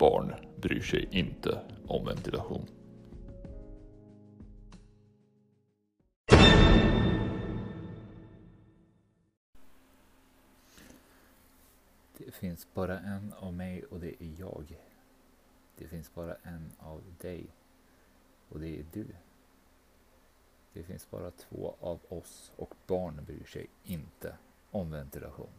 barn bryr sig inte om ventilation. Det finns bara en av mig och det är jag. Det finns bara en av dig och det är du. Det finns bara två av oss och barn bryr sig inte om ventilation.